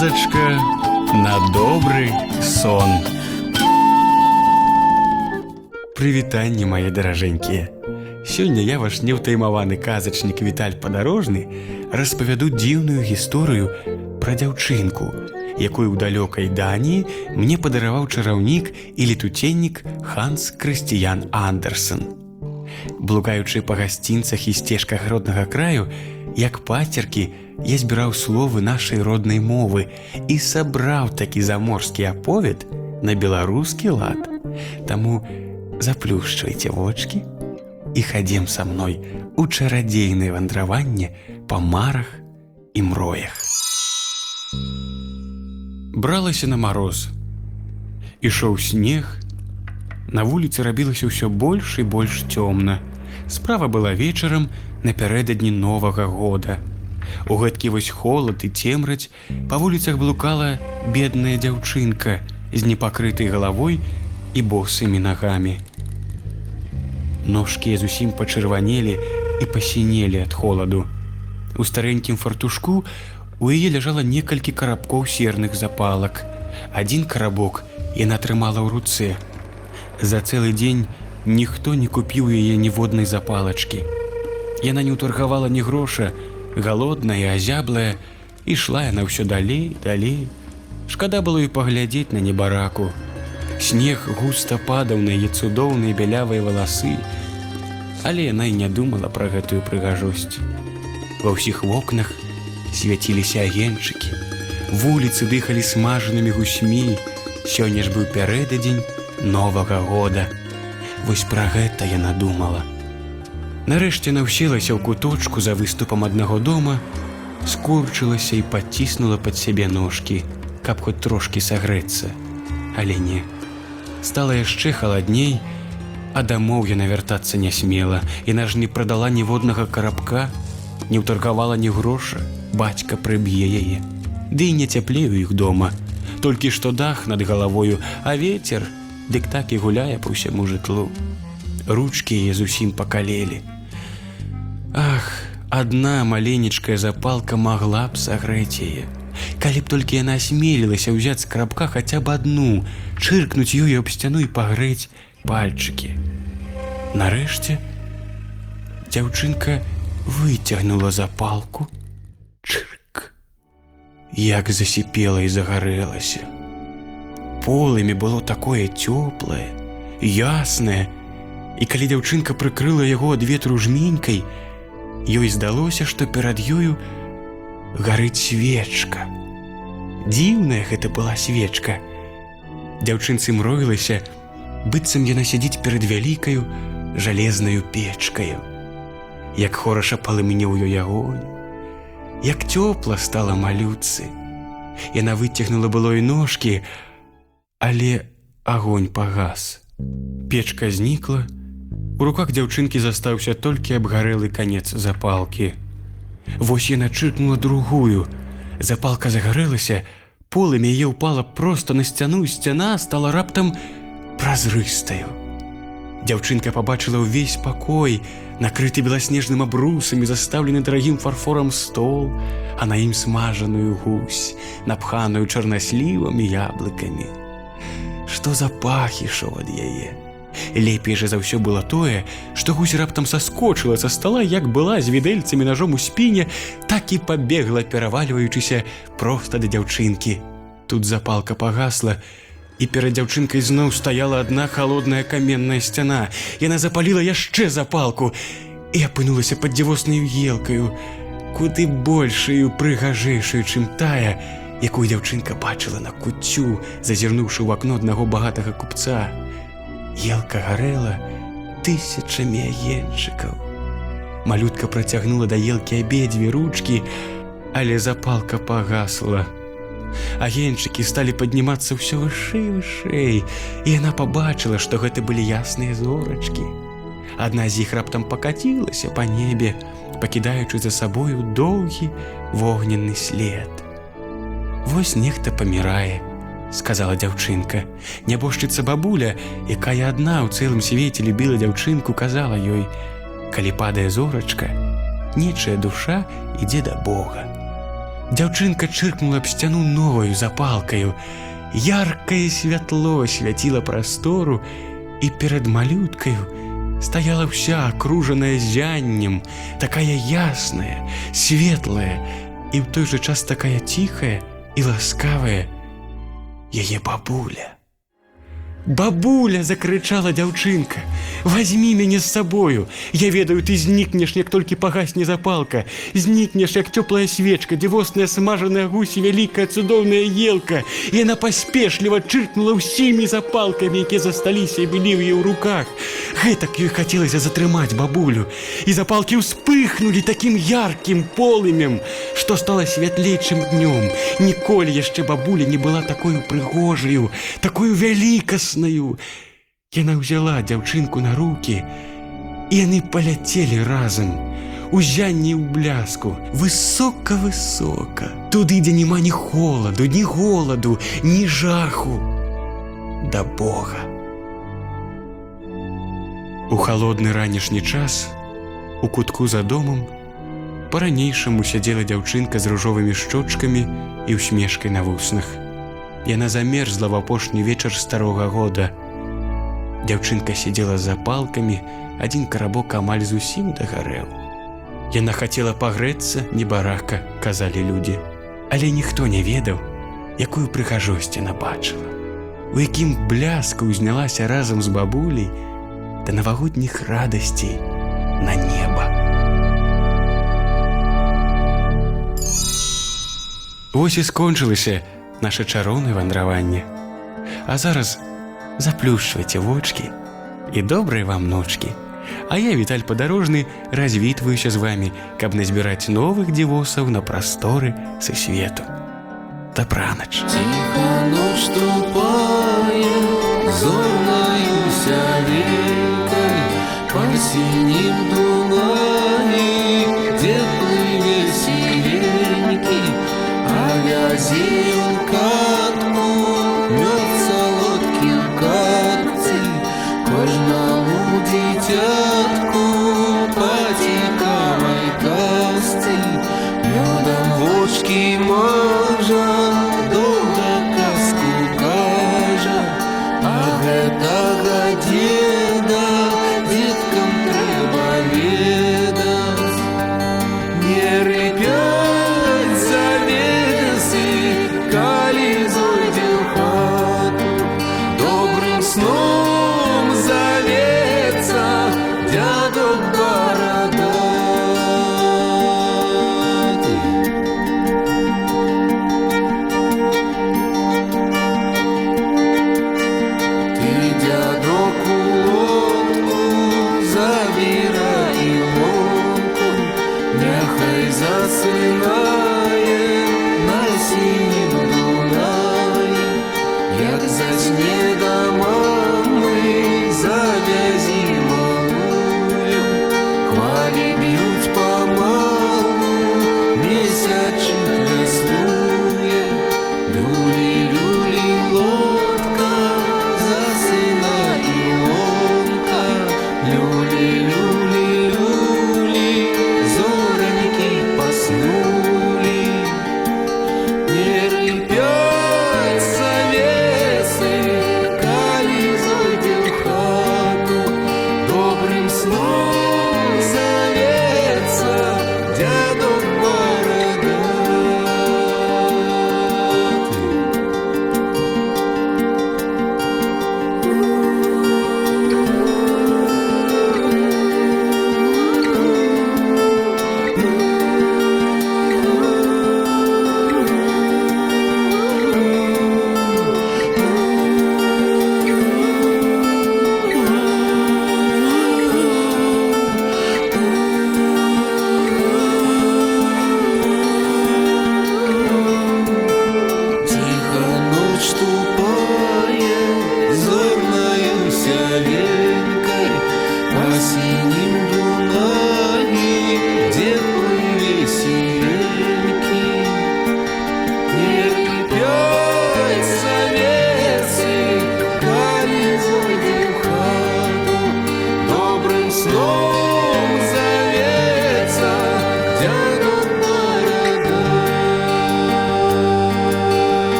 Казачка на добры сон. Прывітанне мае даражэнькія. Сёння я ваш неўтаймаваны казачнік Віталь падарожны распавяду дзіўную гісторыю пра дзяўчынку, якую ў далёкай дані мне падараваў чараўнік і летуценнік Ханс Крысціян Андерсон. Блукаючы па гасцінцах і сцежках роднага краю, як пацеркі я збіраў словы нашай роднай мовы і сабраў такі заморскі аповед на беларускі лад. Таму заплюшчвайце вочки і хадзем са мной у чарадзейнае вандраванне па марах і мроях. Бралася на мароз. Ішоў снег, На вуліцы рабілася ўсё больш і больш цёмна. Справа была вечарам напярэдадні новага года. У гэткі вось холад і цемраць па вуліцах блукала бедная дзяўчынка з непакрытай галавой і босымі нагамі. Ножкі зусім пачырванелі і пасінелі ад холаду. У старэнькім фартушку у яе ляжала некалькі карабкоў серных запалак. Адзін карабок яна трымала ў руцэ. За цэлы дзень ніхто не купіў яе ніводнай запалачкі. Яна не ўтаргавала ні гроша, галодная, азяблая, ішла яна ўсё далей, далей. Шкада было і паглядзець на небараку. Снег густа падаў на яе цудоўныя бялявыя валасы, але яна і не думала пра гэтую прыгажосць. Ва ўсіх вокнах свяціліся агенчыкі. Вуліцы дыхалі смажанымі гусьмі. Сёння ж быў пярэдадзень новага года. Вось пра гэта яна думала. Нарэшце наўселася ў куточку за выступам аднаго дома, скурчылася і падціснула пад сябе ножкі, каб хоць трошкі сагрэцца, але не стала яшчэ халадней, а дамоў яна вяртацца не смела, і наж не прадала ніводнага карабка, не ўтаргавала ні гроша, бацька прыб'е яе. Ды і не цяплею іх дома, толькі што дах над галавою, а ветер, дык так і гуляе па ўсяму жытлу. Ручкі яе зусім пакалелі. Ах, адна маленечкая запалка магла б сагрэць яе. Калі б толькі яна асмелілася ўзяць з крабка хаця б адну, чыркнуць ёй аб сцяну і пагрэць пальчыкі. Нарэшце дзяўчынка выцягнула запалку, чырк. Як засіпела і загарэлася. Полымі было такое цёплае, яснае, і калі дзяўчынка прыкрыла яго ад ветру жменькай, ёй здалося, што перад ёю гарыць свечка. Дзіўная гэта была свечка. Дзяўчынцы мроілася, быццам яна сядзіць перад вялікаю жалезнаю печкаю. Як хораша палымінеў ёй агонь, Як цёпла стала малюцы. Яна выцягнула было і ножкі, але агонь пагас. Печка знікла, У руках дзяўчынкі застаўся толькі абгарэлы канец запалкі. Вось яна чыркнула другую. Запалка загарэлася, полымя яе ўпала проста на сцяну, сцяна стала раптам празрыстаю. Дзяўчынка пабачыла ўвесь пакой, накрыты беласнежным абрусамі, застаўлены дарагім фарфорам стол, а на ім смажаную гусь, напханую чарнаслівам і яблыкамі. Што за пах ішоў ад яе? Лепей жа за ўсё было тое, што гусь раптам саскочыла са стола, як была з відэльцамі ножом у спіне, так і пабегла, перавальваючыся проста да дзяўчынкі. Тут запалка пагасла, і перад дзяўчынкай зноў стаяла адна халодная каменная сцяна. Яна запаліла яшчэ запалку і апынулася пад дзівоснаю елкаю, куды большую прыгажэйшую, чым тая, якую дзяўчынка бачыла на куцю, зазірнуўшы ў акно аднаго багатага купца. Елка гарэла тысячамі агенчыкаў. Малютка працягнула да елкі абедзве ручкі, але запалка пагасла. Агенчыкі сталі паднімацца ўсё вышэй вышэй, і яна пабачыла, што гэта былі ясныя зорачкі. Адна з іх раптам пакацілася па небе, пакідаючы за сабою доўгі вогненны след. Вось нехта памірае, сказала дзяўчынка. Нябожчыца бабуля, якая адна ў цэлым свеце любіла дзяўчынку, казала ёй: « Калі падае зорачка, нечая душа ідзе да Бога. Дзяўчынка чыркнула аб сцяну новаю запалкаю. Яркае святло свяціла прастору, і перад малюткаю стаяла ўся акружаная зяннем, такая ясная, светлая і ў той жа час такая ціхая і ласкавая яе бабуля. Бабуля закрычала дзяўчынка: Возьми мяне з сабою. Я ведаю, ты знікнеш, як толькі пагасне запалка. Знікнеш, як цёплая свечка, дзівосная смажаная гусі, вялікая цудоўная елка. Яна паспешліва чыркнула ўсімі запалкамі, якія засталіся і былі ў яе ў руках. Гэтак ёй хацелася затрымаць бабулю. І запалкі ўспыхнулі такім яркім полымем, што стала святлей, чым днём. Ніколі яшчэ бабуля не была такою прыгожаю, такую вялікаснаю. Яна ўзяла дзяўчынку на руки, і яны паляцелі разам. Узянні ў бляску, высока-высока, туды, дзе няма ні холаду, ні голаду, ні жаху да Бога. У халодны ранішні час у кутку за домам па-ранейшаму сядзела дзяўчынка з ружовымі шчочкамі і усмешкай на вуснах. Яна замерзла в апошні вечар старога года. Дзяўчынка сидзела за палкамі, адзін карабок амаль зусім дагарэў. Яна хацела пагрэцца небарака, казалі людзі, але ніхто не ведаў, якую прыгажосць яна бачыла. У якім бляску ўзнялася разам з бабуляй да навагодніх радасцей на неба. Вось і скончылася наше чароўнае вандраванне. А зараз заплюшчвайце вочки і добрыя вам ночки. А я Віталь падарожны развітваюся з вами, каб назбіраць новых дзівосаў на прасторы са свету. Дабранач. Тихо ночь ступая, зорною сялейкой, по синим Дунае, Можа, доўга казку кажа, а гэтага деда дзеткам трэба ведаць. Не рыпяць завесы, калі зойдзе ў хату, добрым сном завецца дзядок